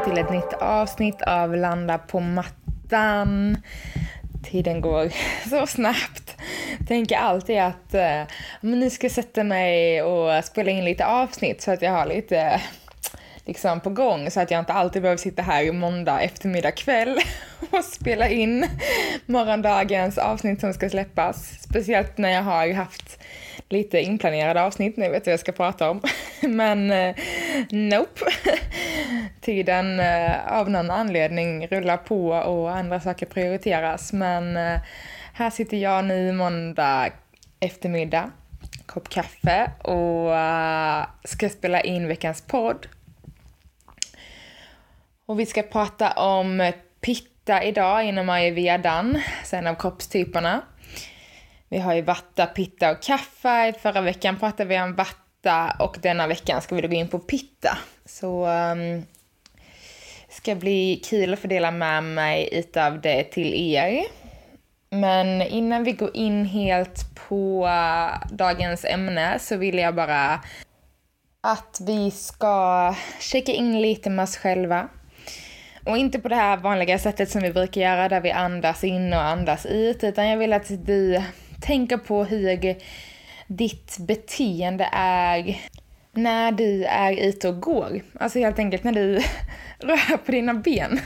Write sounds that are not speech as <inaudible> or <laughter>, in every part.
Välkomna till ett nytt avsnitt av Landa på mattan. Tiden går <laughs> så snabbt. Tänker alltid att eh, nu ska jag sätta mig och spela in lite avsnitt så att jag har lite eh, liksom på gång så att jag inte alltid behöver sitta här i måndag eftermiddag kväll <laughs> och spela in morgondagens avsnitt som ska släppas. Speciellt när jag har haft lite inplanerade avsnitt ni vet vad jag ska prata om. <laughs> Men eh, nope. <laughs> Tiden eh, av någon anledning rullar på och andra saker prioriteras. Men eh, här sitter jag nu måndag eftermiddag, kopp kaffe och eh, ska spela in veckans podd. Och vi ska prata om pitta idag inom ayurvedan, en av kroppstyperna. Vi har ju vatta, pitta och kaffe. Förra veckan pratade vi om vatta och denna veckan ska vi då gå in på pitta. Så um, ska bli kul att få dela med mig utav det till er. Men innan vi går in helt på dagens ämne så vill jag bara att vi ska checka in lite med oss själva. Och inte på det här vanliga sättet som vi brukar göra där vi andas in och andas ut utan jag vill att du Tänka på hur ditt beteende är när du är ute och går. Alltså helt enkelt när du <laughs> rör på dina ben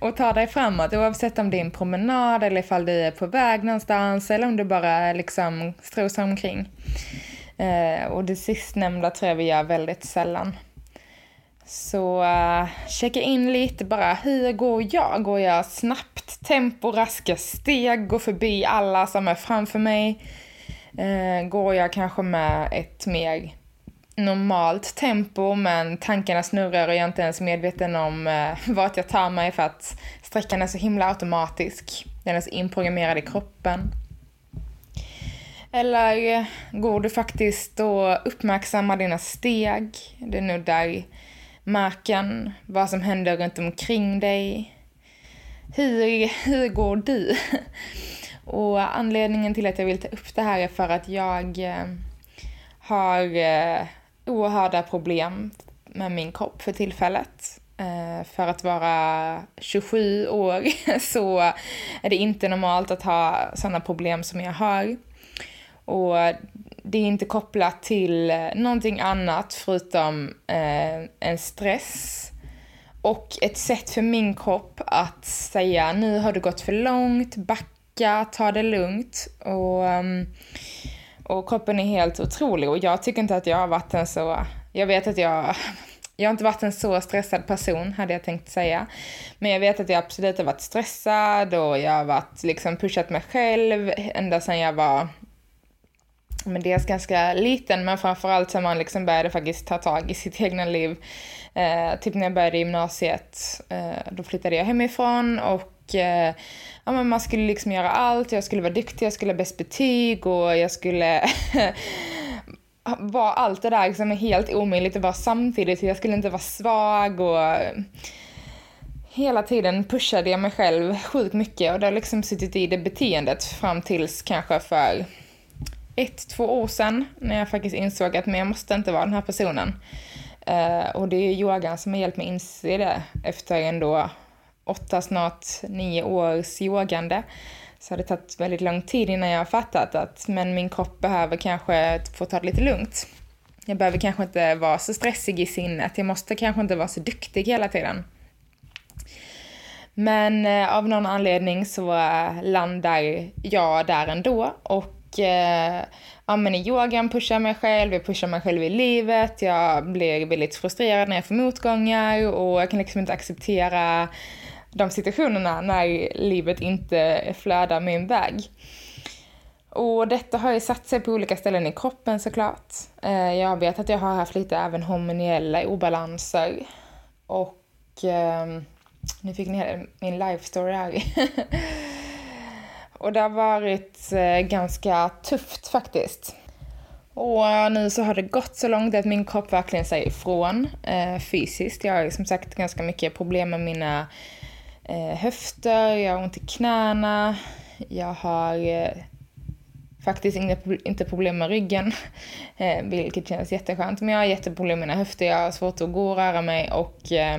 och tar dig framåt oavsett om det är en promenad eller ifall du är på väg någonstans eller om du bara liksom strosar omkring. Eh, och det sistnämnda tror jag vi gör väldigt sällan. Så uh, checka in lite bara, hur går jag? Går jag snabbt tempo, raska steg, går förbi alla som är framför mig? Uh, går jag kanske med ett mer normalt tempo men tankarna snurrar och jag är inte ens medveten om uh, vart jag tar mig för att sträckan är så himla automatisk. Den är så inprogrammerad i kroppen. Eller går du faktiskt och uppmärksammar dina steg? Det är nog där marken, vad som händer runt omkring dig. Hur, hur går du? <laughs> Och anledningen till att jag vill ta upp det här är för att jag eh, har eh, oerhörda problem med min kropp för tillfället. Eh, för att vara 27 år <laughs> så är det inte normalt att ha sådana problem som jag har. Och det är inte kopplat till eh, någonting annat förutom eh, en stress och ett sätt för min kropp att säga nu har du gått för långt, backa, ta det lugnt. Och, ehm, och kroppen är helt otrolig och jag tycker inte att jag har varit en så, jag vet att jag <laughs> jag har inte varit en så stressad person, hade jag tänkt säga. Men jag vet att jag absolut har varit stressad och jag har varit, liksom pushat mig själv ända sedan jag var men dels ganska liten, men framförallt sen man liksom började faktiskt ta tag i sitt egna liv. Eh, typ när jag började gymnasiet, eh, då flyttade jag hemifrån och eh, ja, men man skulle liksom göra allt. Jag skulle vara duktig, jag skulle ha bäst betyg och jag skulle <laughs> vara allt det där som är helt omöjligt att vara samtidigt. Jag skulle inte vara svag och eh, hela tiden pushade jag mig själv sjukt mycket och det har liksom suttit i det beteendet fram tills kanske för ett, två år sedan när jag faktiskt insåg att men jag måste inte vara den här personen. Uh, och det är yogan som har hjälpt mig inse det efter ändå åtta, snart nio års yogande. Så har det tagit väldigt lång tid innan jag har fattat att men min kropp behöver kanske få ta det lite lugnt. Jag behöver kanske inte vara så stressig i sinnet. Jag måste kanske inte vara så duktig hela tiden. Men eh, av någon anledning så landar jag där ändå och eh, ja, men i yogan pushar mig själv, jag pushar mig själv i livet, jag blir väldigt frustrerad när jag får motgångar och jag kan liksom inte acceptera de situationerna när livet inte flödar min väg. Och detta har ju satt sig på olika ställen i kroppen såklart. Eh, jag vet att jag har haft lite även hormoniella obalanser. Och eh, nu fick ni min life story här. <laughs> och det har varit eh, ganska tufft faktiskt. Och eh, nu så har det gått så långt att min kropp verkligen säger ifrån eh, fysiskt. Jag har som sagt ganska mycket problem med mina eh, höfter, jag har ont i knäna, jag har eh, faktiskt inga, inte problem med ryggen, <laughs> eh, vilket känns jätteskönt. Men jag har jätteproblem med mina höfter, jag har svårt att gå och röra mig och eh,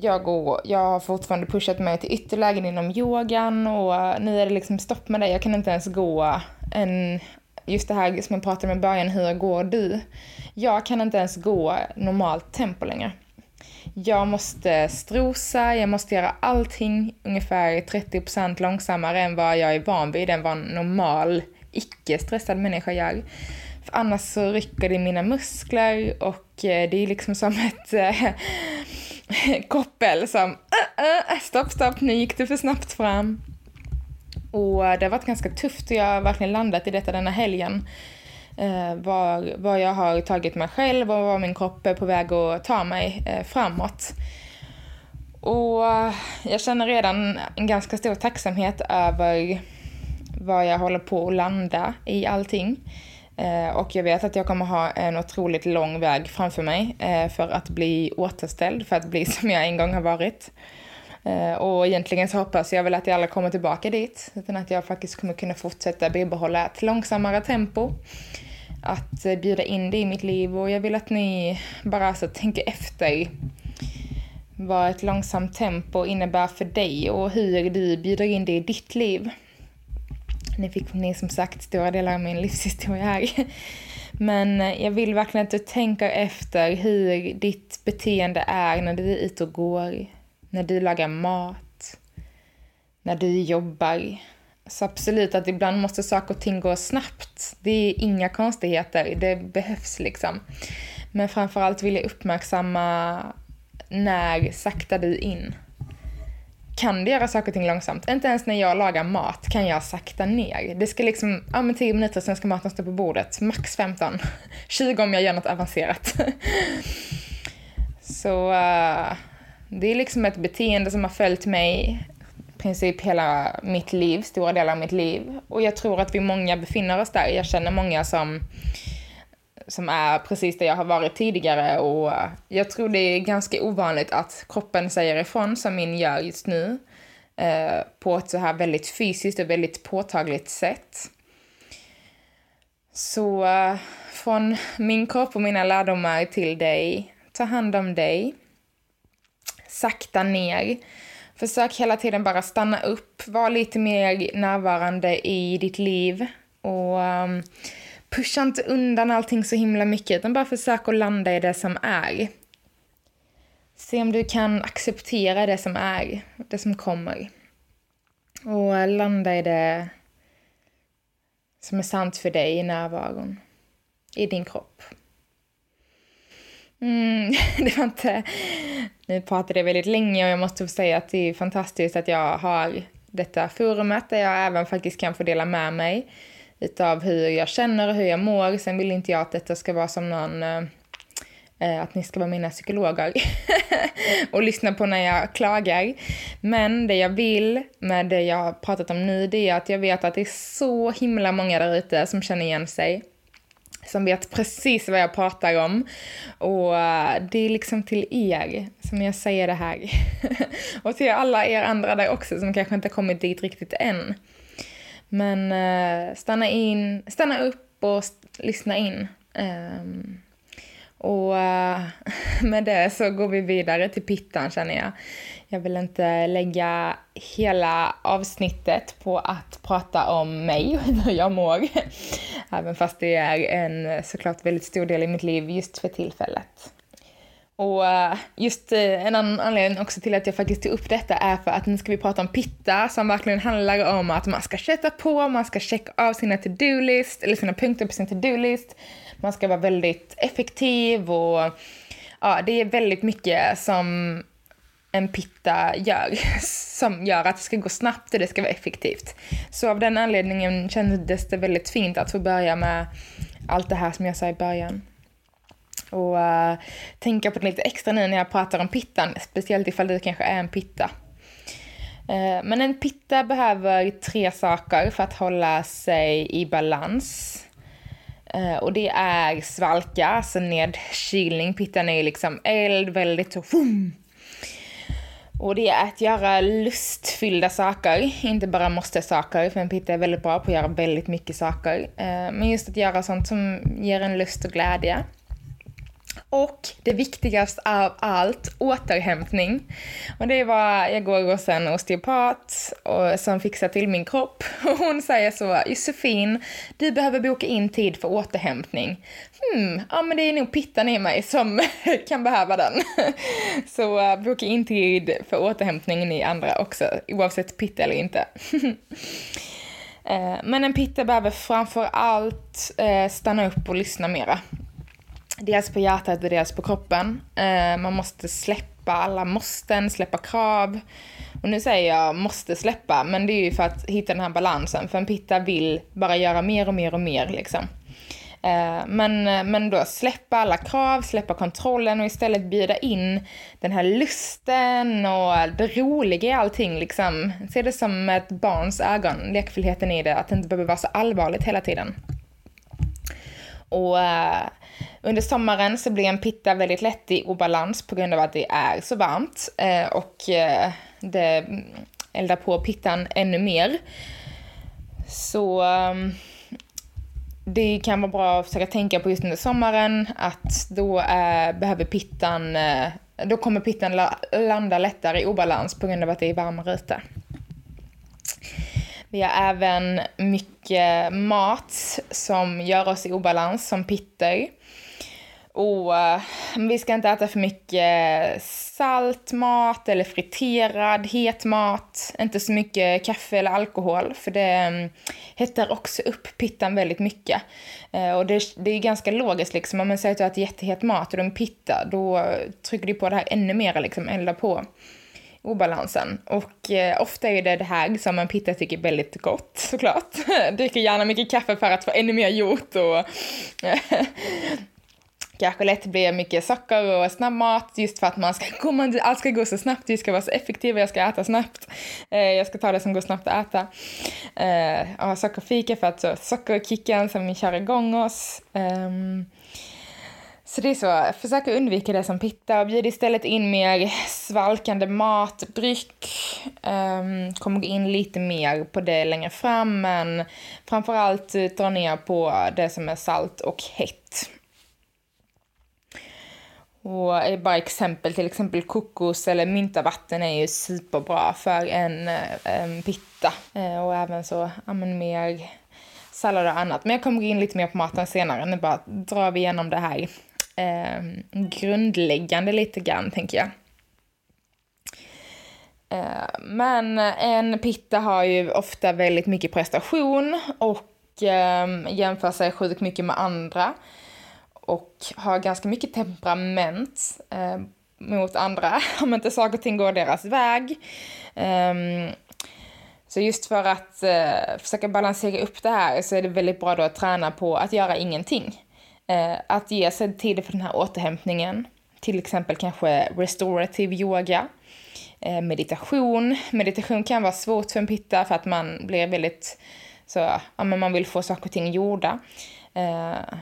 jag, går, jag har fortfarande pushat mig till ytterlägen inom yogan och nu är det liksom stopp med det. Jag kan inte ens gå en, just det här som jag pratade om i början, hur går du? Jag kan inte ens gå normalt tempo längre. Jag måste strosa, jag måste göra allting ungefär 30% långsammare än vad jag är van vid, än vad en normal icke-stressad människa gör. För annars så rycker det i mina muskler och eh, det är liksom som ett eh, <laughs> koppel som uh, uh, stopp, stopp, nu gick du för snabbt fram. Och det har varit ganska tufft och jag har verkligen landat i detta denna helgen eh, var, var jag har tagit mig själv och var min kropp är på väg att ta mig eh, framåt. Och jag känner redan en ganska stor tacksamhet över vad jag håller på att landa i allting. Eh, och jag vet att jag kommer ha en otroligt lång väg framför mig eh, för att bli återställd, för att bli <laughs> som jag en gång har varit. Eh, och egentligen så hoppas jag väl att jag aldrig kommer tillbaka dit, utan att jag faktiskt kommer kunna fortsätta bibehålla ett långsammare tempo att eh, bjuda in det i mitt liv och jag vill att ni bara alltså tänker efter vad ett långsamt tempo innebär för dig och hur du bjuder in det i ditt liv. Ni fick ni som sagt stora delar av min livshistoria här. Men eh, jag vill verkligen att du tänker efter hur ditt beteende är när du är ute och går, när du lagar mat, när du jobbar, så absolut att ibland måste saker och ting gå snabbt. Det är inga konstigheter, det behövs liksom. Men framförallt vill jag uppmärksamma när saktar du in? Kan du göra saker och ting långsamt? Inte ens när jag lagar mat kan jag sakta ner. Det ska liksom, ja men 10 minuter sen ska maten stå på bordet. Max 15. 20 <laughs> om jag gör något avancerat. <laughs> Så uh, det är liksom ett beteende som har följt mig i princip hela mitt liv, stora delar av mitt liv. Och jag tror att vi många befinner oss där. Jag känner många som, som är precis där jag har varit tidigare och eh, jag tror det är ganska ovanligt att kroppen säger ifrån som min gör just nu. Eh, på ett så här väldigt fysiskt och väldigt påtagligt sätt. Så eh, från min kropp och mina lärdomar till dig, ta hand om dig. Sakta ner Försök hela tiden bara stanna upp, var lite mer närvarande i ditt liv och um, pusha inte undan allting så himla mycket utan bara försök att landa i det som är. Se om du kan acceptera det som är, det som kommer. Och landa i det som är sant för dig i närvaron, i din kropp. Mm, <laughs> det var inte... Nu pratade jag väldigt länge och jag måste få säga att det är fantastiskt att jag har detta forumet där jag även faktiskt kan få dela med mig utav hur jag känner och hur jag mår. Sen vill inte jag att detta ska vara som någon eh, eh att ni ska vara mina psykologer <laughs> och lyssna på när jag klagar. Men det jag vill med det jag har pratat om nu, det är att jag vet att det är så himla många där ute som känner igen sig som vet precis vad jag pratar om. Och eh, det är liksom till er som jag säger det här. <laughs> och till alla er andra där också som kanske inte kommit dit riktigt än. Men eh, stanna in, stanna upp och lyssna in. Um, och uh, <laughs> med det så går vi vidare till pittan känner jag. Jag vill inte lägga hela avsnittet på att prata om mig <laughs> och hur jag mår. <laughs> Även fast det är en såklart väldigt stor del i mitt liv just för tillfället. Och eh, just eh, en annan anledning också till att jag faktiskt tog upp detta är för att nu ska vi prata om pitta som verkligen handlar om att man ska köta på, man ska checka av sina to-do-list, eller sina punkter på sin to-do-list. Man ska vara väldigt effektiv och ja, det är väldigt mycket som en pitta gör <laughs> som gör att det ska gå snabbt och det ska vara effektivt. Så av den anledningen kändes det väldigt fint att få börja med allt det här som jag sa i början. Och uh, tänka på det lite extra nu när jag pratar om pittan, speciellt ifall du kanske är en pitta. Uh, men en pitta behöver tre saker för att hålla sig i balans. Uh, och det är svalka, alltså nedkylning. Pittan är ju liksom eld, väldigt så... fum. Och det är att göra lustfyllda saker, inte bara måste-saker, för en pitta är väldigt bra på att göra väldigt mycket saker. Men just att göra sånt som ger en lust och glädje. Och det viktigaste av allt, återhämtning. Och det var, jag går hos en osteopat och, som fixar till min kropp. <laughs> Och hon säger så, Josefin, du behöver boka in tid för återhämtning. Hmm, ja men det är nog pittan i mig som <laughs> kan behöva den. <laughs> Så uh, boka in tid för återhämtning ni andra också, oavsett pitta eller inte. uh, men en pitta behöver framför allt uh, stanna upp och lyssna mera. Dels på hjärtat och dels på kroppen. Eh, man måste släppa alla måsten, släppa krav. Och nu säger jag måste släppa, men det är ju för att hitta den här balansen. För en pitta vill bara göra mer och mer och mer liksom. Eh, men, men då släppa alla krav, släppa kontrollen och istället bjuda in den här lusten och det roliga i allting. Liksom. Se det som ett barns ögon, lekfullheten i det, att det inte behöver vara så allvarligt hela tiden. Och eh, under sommaren så blir en pitta väldigt lätt i obalans på grund av att det är så varmt eh, och eh, det eldar på pittan ännu mer. Så ehm, det kan vara bra att försöka tänka på just under sommaren att då eh, behöver pittan, då kommer pittan landa lättare i obalans på grund av att det är varmare ute. Vi har även mycket mat som gör oss i obalans, som pitter. Och uh, vi ska inte äta för mycket salt mat eller friterad het mat. Inte så mycket kaffe eller alkohol för det um, hettar också upp pittan väldigt mycket. Uh, och det, det, är ganska logiskt liksom. Om man säger att du äter jättehet mat och du är en pitta då trycker du på det här ännu mer liksom, eldar på obalansen. Och eh, ofta är det det här som en pitta tycker är väldigt gott såklart. <laughs> Dricker gärna mycket kaffe för att få ännu mer gjort och eh, kanske lätt blir mycket socker och snabbmat just för att man ska <laughs> komma, allt ska gå så snabbt, vi ska vara så effektiva, jag ska äta snabbt. Eh, jag ska ta det som går snabbt att äta. Eh, och ha sockerfika för att så sockerkicken som kör igång oss. Ehm, så det är så, försök att undvika det som pitta och bjud istället in mer svalkande mat, dryck. Um, ehm, kommer gå in lite mer på det längre fram, men framförallt eh, dra ner på det som är salt och hett. Och eh, bara exempel, till exempel kokos eller myntavatten är ju superbra för en, eh, en pitta. Eh, och även så, ja men mer sallad och annat. Men jag kommer gå in lite mer på maten senare, nu bara drar vi igenom det här eh, grundläggande lite grann, tänker jag. Eh, men en pitta har ju ofta väldigt mycket prestation och eh, jämför sig sjukt mycket med andra och har ganska mycket temperament eh, mot andra <laughs> om inte saker och ting går deras väg. Um, så just för att uh, försöka balansera upp det här så är det väldigt bra då att träna på att göra ingenting. Eh, att ge sig tid för den här återhämtningen. Till exempel kanske restorative yoga, eh, meditation. Meditation kan vara svårt för en pitta för att man blir väldigt så, ja men man vill få saker och ting gjorda. Eh,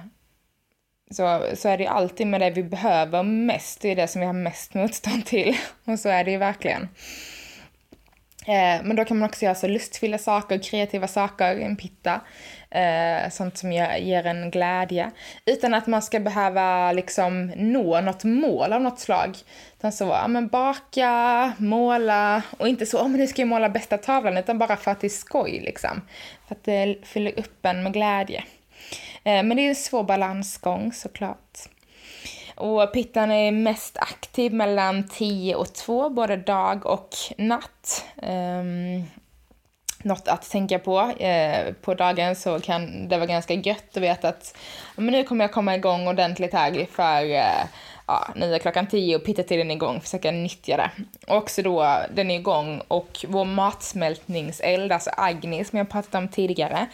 så, så är det alltid med det vi behöver mest, det är det som vi har mest motstånd till. <laughs> Och så är det ju verkligen. Eh, men då kan man också göra så lustfyllda saker, kreativa saker, en pitta. Eh, sånt som ger, ger en glädje. Utan att man ska behöva liksom nå något mål av något slag. Utan så, ja men baka, måla och inte så, oh, men nu ska jag måla bästa tavlan, utan bara för att det är skoj liksom. För att det fyller upp en med glädje. Eh, men det är en svår balansgång såklart. Och pittan är mest aktiv mellan 10 och 2, både dag och natt. Um, något att tänka på. Eh, på dagen så kan det vara ganska gött att veta att men nu kommer jag komma igång ordentligt här för eh, ja, nu är klockan tio och pittatiden är igång, försöka nyttja det. Och också då, den är igång och vår matsmältningseld, alltså Agni som jag pratat om tidigare,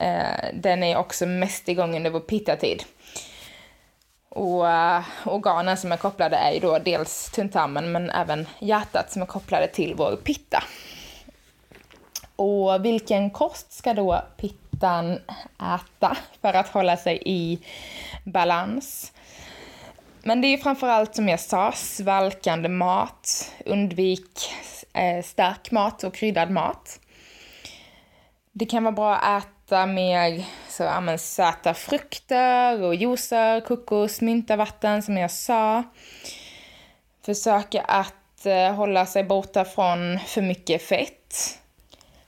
Eh, den är också mest igång under vår pittatid. Och uh, organen som är kopplade är ju då dels tunntarmen men även hjärtat som är kopplade till vår pitta. Och vilken kost ska då pittan äta för att hålla sig i balans? Men det är framförallt som jag sa, svalkande mat. Undvik eh, stark mat och kryddad mat. Det kan vara bra att äta mer så, ja, söta frukter och juicer, kokos, myntavatten som jag sa. Försöka att eh, hålla sig borta från för mycket fett.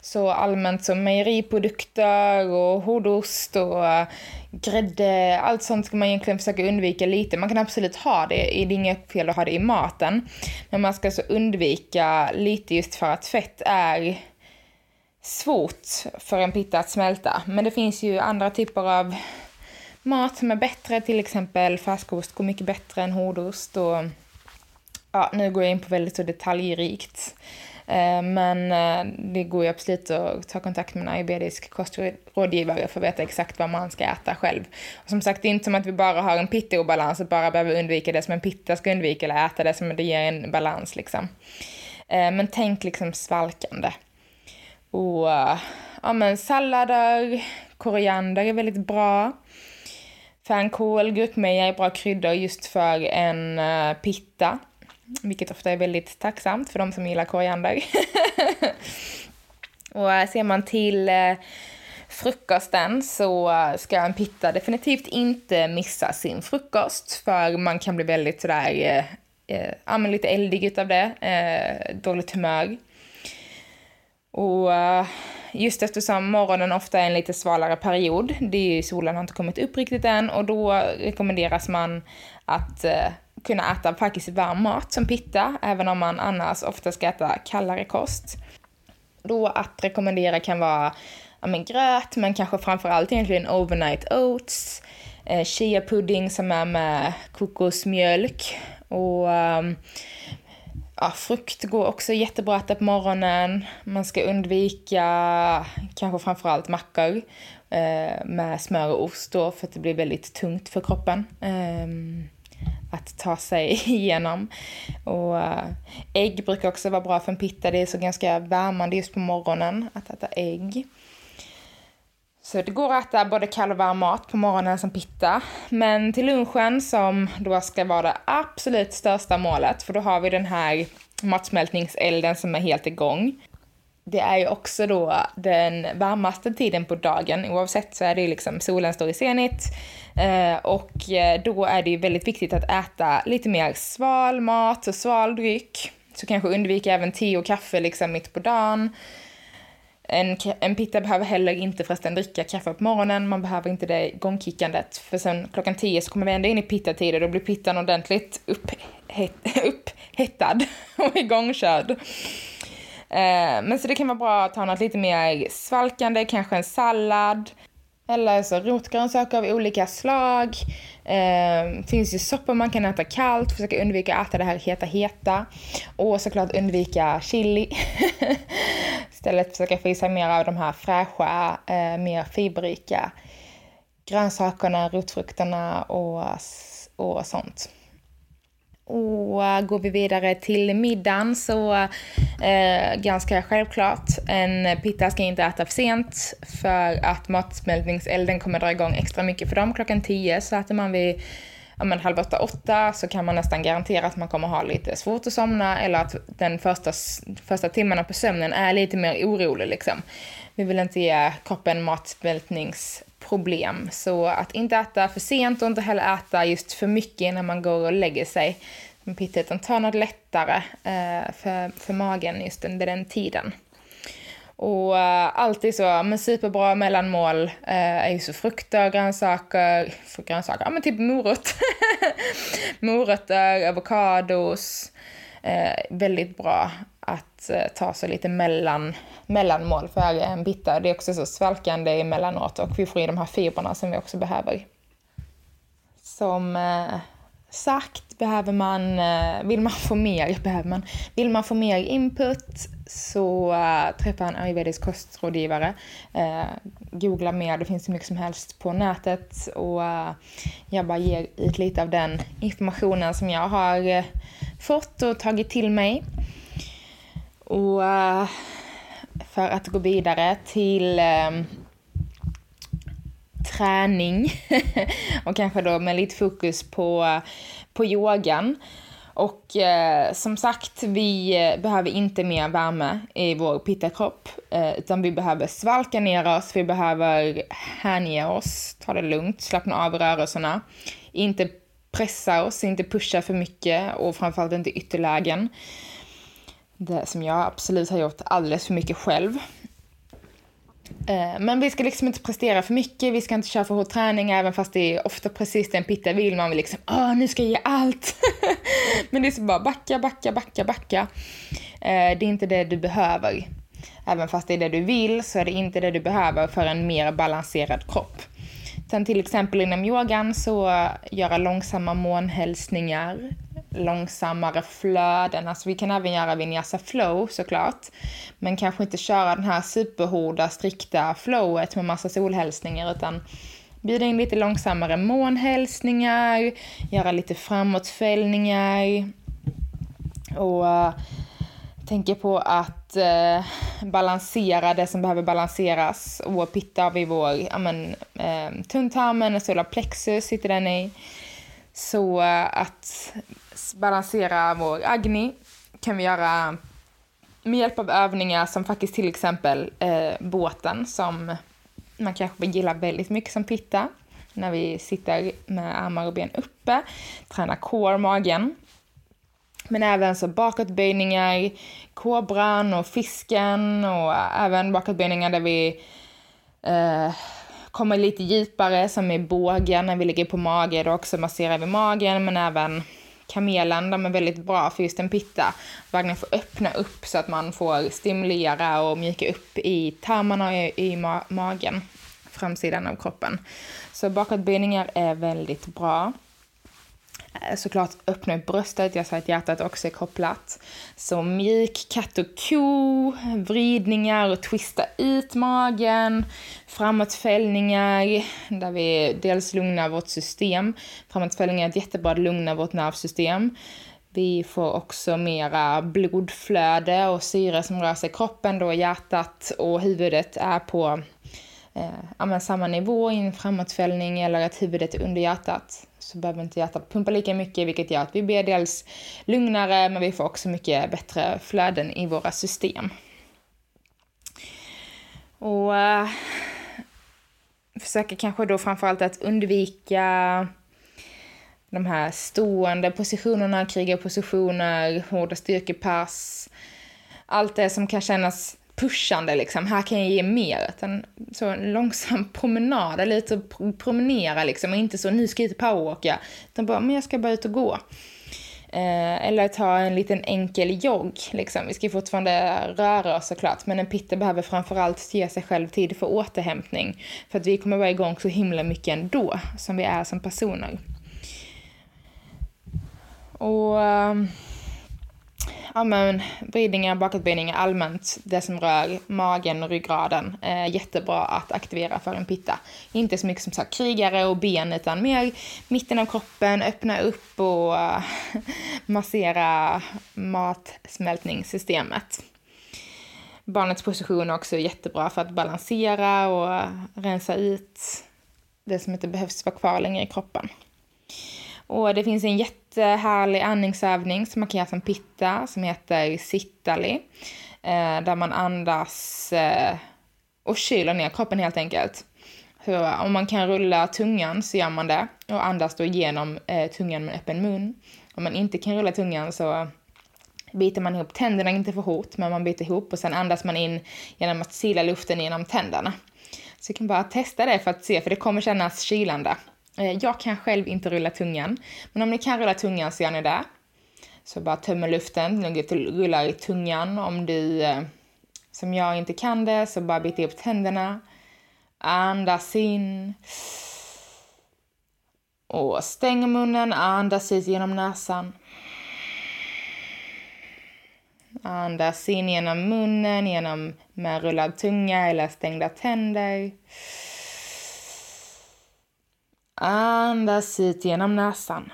Så allmänt som mejeriprodukter och hordost och uh, grädde, allt sånt ska man egentligen försöka undvika lite. Man kan absolut ha det, det är inget fel att ha det i maten. Men man ska alltså undvika lite just för att fett är svårt för en pitta att smälta. Men det finns ju andra typer av mat som är bättre, till exempel färskost går mycket bättre än hårdost. Och, ja, nu går jag in på väldigt så detaljrikt. Eh, men eh, det går ju absolut att ta kontakt med en ayurvedisk kostrådgivare för att veta exakt vad man ska äta själv. Och som sagt, det är inte som att vi bara har en pitta-obalans och bara behöver undvika det som en pitta ska undvika eller äta det som det ger en balans liksom. Eh, men tänk liksom svalkande. Och ja men sallader, koriander är väldigt bra. Fänkål, gurkmeja är bra kryddor just för en eh, pitta. Vilket ofta är väldigt tacksamt för de som gillar koriander. <laughs> och eh, ser man till eh, frukosten så ska en pitta definitivt inte missa sin frukost för man kan bli väldigt sådär, eh, eh, lite eldig utav det, eh, dåligt humör. Och eh, just eftersom morgonen ofta är en lite svalare period, det är ju, solen har inte kommit upp riktigt än och då rekommenderas man att eh, kunna äta faktiskt varm mat som pitta, även om man annars ofta ska äta kallare kost. Då att rekommendera kan vara ja, men gröt, men kanske framförallt egentligen overnight oats, eh, chia pudding som är med kokosmjölk och um, ja, frukt går också jättebra att äta på morgonen. Man ska undvika kanske framförallt mackor eh, med smör och ost då för att det blir väldigt tungt för kroppen. Eh, att ta sig <laughs> igenom. Och eh, ägg brukar också vara bra för en pitta. Det är så ganska värmande just på morgonen att äta ägg. Så det går att äta både kall och varm mat på morgonen som pitta. Men till lunchen som då ska vara det absolut största målet, för då har vi den här matsmältningselden som är helt igång det är ju också då den varmaste tiden på dagen. Oavsett så är det ju liksom solen står i zenit. Eh, och eh, då är det ju väldigt viktigt att äta lite mer sval mat och sval dryck. Så kanske undvika även te och kaffe liksom mitt på dagen. En, en pitta behöver heller inte förresten dricka kaffe på morgonen, man behöver inte det igångkickandet. För sen klockan tio så kommer vi ändå in i pittatider, då blir pittan ordentligt <laughs> upphettad och igångkörd. Eh, men så det kan vara bra att ha något lite mer svalkande, kanske en sallad. Eller så rotgrönsaker av olika slag. Eh, finns ju soppor man kan äta kallt, försöka undvika att äta det här heta heta. Och såklart undvika chili. <laughs> Istället försöka få i sig mer av de här fräscha, eh, mer fiberrika grönsakerna, rotfrukterna och, och sånt. Och eh, går vi vidare till middagen så eh, ganska självklart, en pitta ska inte äta för sent för att matsmältningselden kommer dra igång extra mycket för dem klockan 10 så äter man vid ja, men halv åtta, åtta så kan man nästan garantera att man kommer ha lite svårt att somna eller att den första, första timmarna på sömnen är lite mer orolig liksom. Vi vill inte ge kroppen matsmältnings Problem, Så att inte äta för sent och inte heller äta just för mycket när man går och lägger sig. Pitta, utan ta något lättare eh, för, för magen just under den tiden. Och uh, alltid så, men superbra mellanmål uh, är ju så frukter, grönsaker, för grönsaker, ja men typ morot. <laughs> Morötter, avokados. Uh, väldigt bra att eh, ta sig lite mellan, mellanmål för en bitta. Det är också så svalkande emellanåt och vi får i de här fibrerna som vi också behöver. Som eh, sagt, behöver man, eh, vill man få mer, behöver man, vill man få mer input så träffa en ayurvedisk kostrådgivare. Googla mer, det finns hur mycket som helst på nätet och jag bara ger ut lite av den informationen som jag har fått och tagit till mig. Och eh, för att gå vidare till ehm, träning <laughs> och kanske då med lite fokus på, på yogan. Och eh, som sagt, vi eh, behöver inte mer värme i vår pittakropp, eh, utan vi behöver svalka ner oss, vi behöver hänge oss, ta det lugnt, slappna av rörelserna, inte pressa oss, inte pusha för mycket och framförallt inte ytterlägen. Det som jag absolut har gjort alldeles för mycket själv. Eh, men vi ska liksom inte prestera för mycket, vi ska inte köra för hård träning, även fast det är ofta precis den Pitta vill. Man vill liksom, åh, nu ska jag ge allt. <laughs> Men det är så bara backa, backa, backa, backa. Eh, det är inte det du behöver. Även fast det är det du vill så är det inte det du behöver för en mer balanserad kropp. Sen till exempel inom yogan så eh, göra långsamma månhälsningar, långsammare flöden. Alltså vi kan även göra vinyasa flow såklart. Men kanske inte köra den här superhårda, strikta flowet med massa solhälsningar utan bjuda in lite långsammare månhälsningar, göra lite framåtfällningar och uh, tänker på att uh, balansera det som behöver balanseras. Och pitta vi vår ja, men, uh, tunntarmen, solar plexus sitter den i. Så uh, att balansera vår agni kan vi göra med hjälp av övningar som faktiskt till exempel eh, båten som man kanske gillar väldigt mycket som pitta. När vi sitter med armar och ben uppe, tränar core, magen. Men även så bakåtböjningar, kobran och fisken och även bakåtböjningar där vi eh, kommer lite djupare som i bågen när vi ligger på mage. Då också masserar vi magen men även kamelen, de är väldigt bra för just en pitta. Verkligen få öppna upp så att man får stimulera och mjuka upp i tarmarna och i, i ma magen, framsidan av kroppen. Så bakåtböjningar är väldigt bra. Eh, såklart öppna upp bröstet, jag sa att hjärtat också är kopplat. Så mjuk katt och ko, vridningar och twista ut magen, framåtfällningar där vi dels lugnar vårt system. Framåtfällningar är ett jättebra att lugna vårt nervsystem. Vi får också mera blodflöde och syre som rör sig i kroppen då hjärtat och huvudet är på eh, samma nivå i en framåtfällning eller att huvudet är under hjärtat så behöver inte hjärtat pumpa lika mycket vilket gör att vi blir dels lugnare men vi får också mycket bättre flöden i våra system. Och äh, försöker kanske då framförallt att undvika de här stående positionerna, krigarpositioner, hårda styrkepass. Allt det som kan kännas pushande liksom, här kan jag ge mer. Utan så en långsam promenad, eller lite promenera liksom, och inte så nu ska jag ut och powerwalka. Utan bara, men jag ska bara ut och gå. Eh, eller ta en liten enkel jogg, liksom. Vi ska fortfarande röra oss såklart, men en pitter behöver framförallt ge sig själv tid för återhämtning. För att vi kommer vara igång så himla mycket ändå, som vi är som personer. Och... Ehm, Um, ja, men, vridningar, bakåtböjningar allmänt, det som rör magen och ryggraden, är jättebra att aktivera för en pitta. Inte så mycket som sagt krigare och ben, utan mer mitten av kroppen, öppna upp och uh, <laughs> massera matsmältningssystemet. Barnets position är också jättebra för att balansera och rensa ut det som inte behövs vara kvar längre i kroppen. Och det finns en jättehärlig andningsövning som man kan göra som pitta som heter sittali. Eh, där man andas eh, och kyler ner kroppen helt enkelt. Eh, om man kan rulla tungan så gör man det och andas då genom tungan med öppen mun. Om man inte kan rulla tungan så biter man ihop tänderna, inte för hårt, men man biter ihop och sen andas man in genom att sila luften genom tänderna. Så jag kan bara testa det för att se, för det kommer kännas kylande. Eh, jag kan själv inte rulla tungan, men om ni kan rulla tungan så gör ni det. Så bara tömmer luften, rullar i tungan. Om du, eh, som jag, inte kan det så bara biter upp tänderna. Andas in. Och stäng munnen, andas ut genom näsan. Andas in genom munnen, genom med rullad tunga eller stängda tänder. Andas ut genom näsan.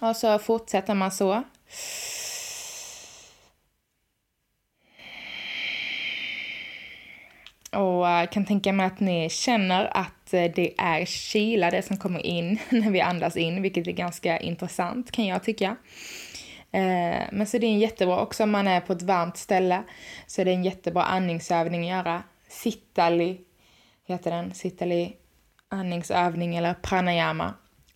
Och så fortsätter man så. Och jag kan tänka mig att ni känner att eh, det är kyla det som kommer in <laughs> när vi andas in, vilket är ganska intressant kan jag tycka. Eh, men så det är en jättebra, också om man är på ett varmt ställe, så är det en jättebra andningsövning att göra. Sittali, heter den, sittali andningsövning eller pranayama.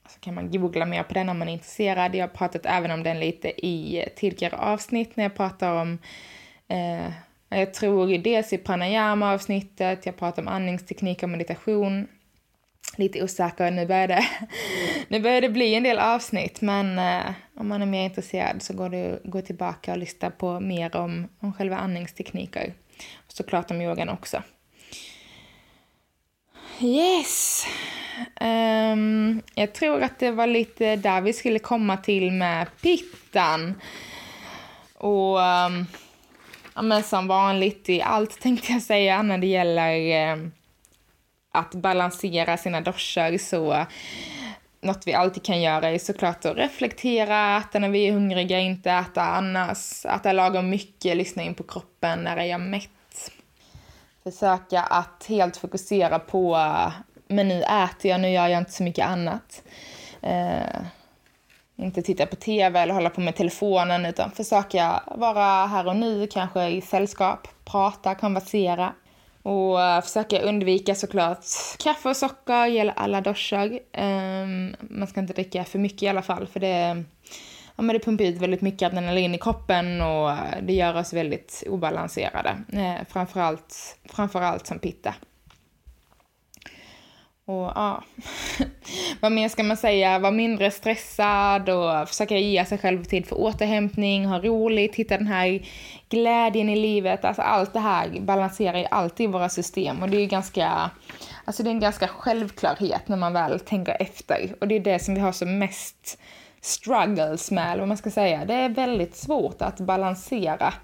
Så kan man googla mer på den om man är intresserad. Jag har pratat även om den lite i tidigare avsnitt när jag pratar om eh, jag tror dels i pranayama-avsnittet, jag pratar om andningsteknik och meditation. Lite osäker, nu börjar det, <laughs> nu börjar det bli en del avsnitt, men eh, om man är mer intresserad så går det att gå tillbaka och lyssna på mer om, om själva andningstekniker. Och såklart om yogan också. Yes! Um, jag tror att det var lite där vi skulle komma till med pittan. Och um, ja, men som vanligt i allt tänkte jag säga när det gäller um, att balansera sina doscher så något vi alltid kan göra är såklart att reflektera, äta när vi är hungriga, inte äta annars, äta lagom mycket, lyssna in på kroppen, när är jag mätt? Försöka att helt fokusera på, men nu äter jag, nu gör jag inte så mycket annat. Eh, inte titta på tv eller hålla på med telefonen utan försöka vara här och nu, kanske i sällskap, prata, konversera. Och eh, uh, försöka undvika såklart kaffe och socker, gäller alla duschar. Um, ehm, man ska inte dricka för mycket i alla fall för det, ja, men det pumpar ut väldigt mycket adrenalin i kroppen och eh, det gör oss väldigt obalanserade. Uh, framförallt, framförallt som pitta. Och ja, <laughs> vad mer ska man säga? Var mindre stressad och försöka ge sig själv tid för återhämtning, ha roligt, hitta den här glädjen i livet. Alltså allt det här balanserar ju alltid våra system och det är ju ganska, alltså det är en ganska självklarhet när man väl tänker efter. Och det är det som vi har som mest struggles med, eller vad man ska säga. Det är väldigt svårt att balansera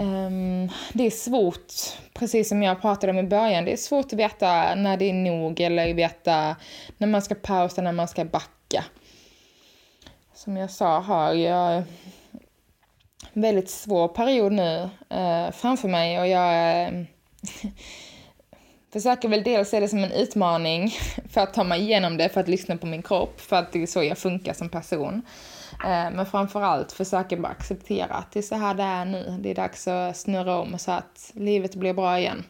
Um, det är svårt, precis som jag pratade om i början, det är svårt att veta när det är nog eller veta när man ska pausa, när man ska backa. Som jag sa har jag väldigt svår period nu eh, framför mig och jag eh, <laughs> försöker väl dels se det som en utmaning <laughs> för att ta mig igenom det, för att lyssna på min kropp, för att det är så jag funkar som person. Eh, men framförallt försöka bara acceptera att det är så här det är nu. Det är dags att snurra om så att livet blir bra igen.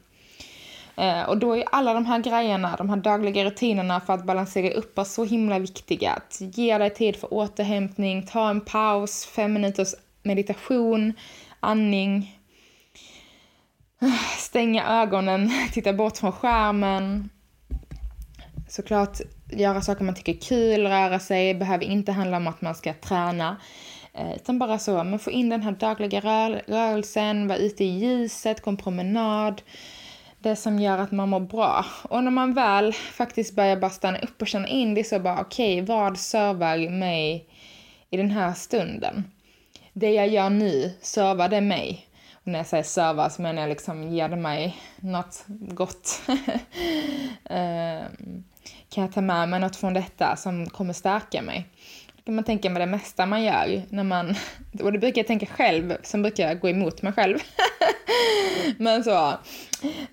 Eh, och då är alla de här grejerna, de här dagliga rutinerna för att balansera upp är så himla viktiga. Att ge dig tid för återhämtning, ta en paus, fem minuters meditation, andning, stänga ögonen, <laughs> titta bort från skärmen. Såklart göra saker man tycker är kul, röra sig, behöver inte handla om att man ska träna. Eh, utan bara så, men få in den här dagliga rör rörelsen, vara ute i ljuset, gå en promenad. Det som gör att man mår bra. Och när man väl faktiskt börjar bara stanna upp och känna in det så bara okej, okay, vad servar mig i den här stunden? Det jag gör nu, servar det mig? Och när jag säger serva så menar jag liksom, ger det mig något gott? <laughs> Ehm, kan jag ta med mig något från detta som kommer stärka mig? Det kan man tänka med det mesta man gör. När man, <laughs> och det brukar jag tänka själv, sen brukar jag gå emot mig själv. <laughs> Men så,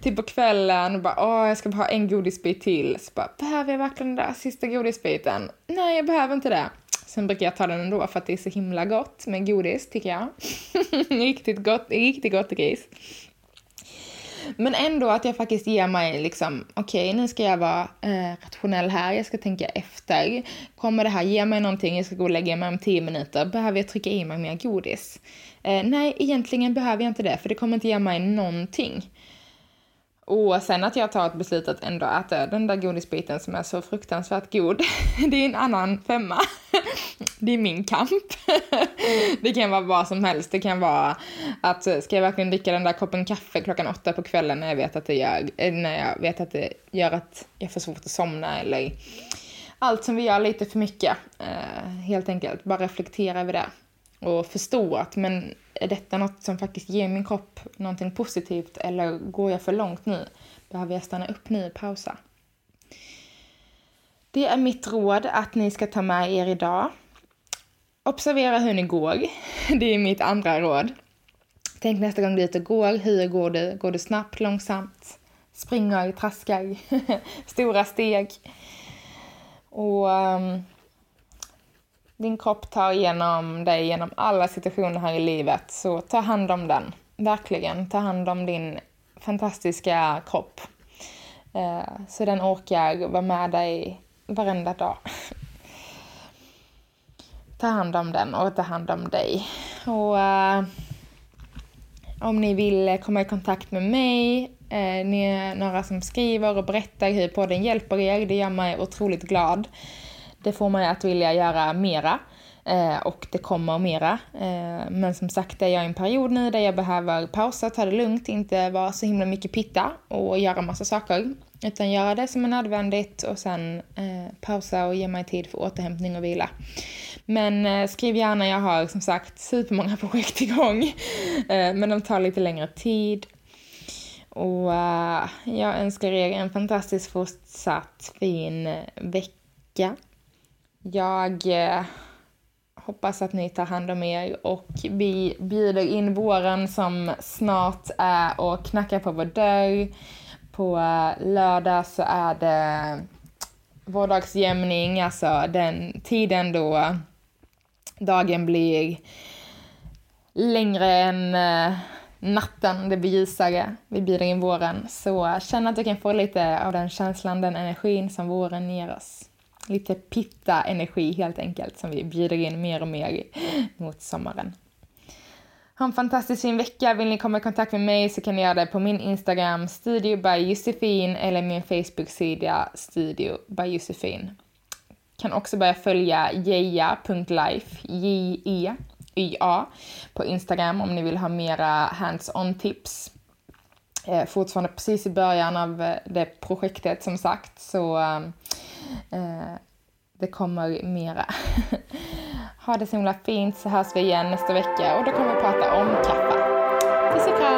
typ på kvällen, bara åh jag ska bara ha en godisbit till. Så bara, behöver jag verkligen den där sista godisbiten? Nej, jag behöver inte det. Sen brukar jag ta den ändå för att det är så himla gott med godis, tycker jag. <laughs> riktigt gott, riktigt gott gris. Men ändå att jag faktiskt ger mig liksom, okej okay, nu ska jag vara eh, rationell här, jag ska tänka efter. Kommer det här ge mig någonting, jag ska gå och lägga mig om tio minuter, behöver jag trycka i mig mer godis? Eh, nej, egentligen behöver jag inte det, för det kommer inte ge mig någonting. Och sen att jag tar ett beslut att ändå äta den där godisbiten som är så fruktansvärt god, <laughs> det är en annan femma. <laughs> det är min kamp. <laughs> det kan vara vad som helst. Det kan vara att ska jag verkligen dricka den där koppen kaffe klockan åtta på kvällen när jag vet att det gör, eh, när jag vet att det gör att jag får svårt att somna eller allt som vi gör lite för mycket. Eh, helt enkelt, bara reflektera över det och förstå att men är detta något som faktiskt ger min kropp någonting positivt eller går jag för långt nu? Behöver jag stanna upp nu och pausa? Det är mitt råd att ni ska ta med er idag. Observera hur ni går. <laughs> Det är mitt andra råd. Tänk nästa gång du är ute och går, hur går du? Går du snabbt, långsamt? Springer, traskar? <laughs> Stora steg? Och um, din kropp tar igenom dig genom alla situationer här i livet, så ta hand om den. Verkligen, ta hand om din fantastiska kropp. Eh, så den orkar vara med dig varenda dag. <laughs> ta hand om den och ta hand om dig. Och uh, om ni vill komma i kontakt med mig, uh, ni är några som skriver och berättar hur podden hjälper er, det gör mig otroligt glad. Det får mig att vilja göra mera. Eh, och det kommer mera. Eh, men som sagt är jag i en period nu där jag behöver pausa, ta det lugnt, inte vara så himla mycket pitta och göra massa saker. Utan göra det som är nödvändigt och sen eh, pausa och ge mig tid för återhämtning och vila. Men skriv gärna, jag har som sagt supermånga <laughs> projekt igång. Eh, men de tar lite längre tid. Och jag önskar er en fantastiskt fortsatt fin vecka. Jag eh, hoppas att ni tar hand om er och vi bjuder in våren som snart är och knackar på vår dörr. På eh, lördag så är det vårdagsjämning, alltså den tiden då dagen blir längre än eh, natten, det blir ljusare. Vi bjuder in våren. Så känn att du kan få lite av den känslan, den energin som våren ger oss lite pitta-energi helt enkelt som vi bjuder in mer och mer mot sommaren. Ha en fantastiskt fin vecka. Vill ni komma i kontakt med mig så kan ni göra det på min Instagram, Studio by Josefin, eller min Facebook-sida, Studio by Josefin. Kan också börja följa jeja.life, J-E-Y-A, på Instagram om ni vill ha mera hands-on tips. Eh, fortfarande precis i början av eh, det projektet som sagt, så eh, Eh, det kommer mera. <laughs> ha det så himla fint så hörs vi igen nästa vecka och då kommer vi prata om kaffe. Puss och kram!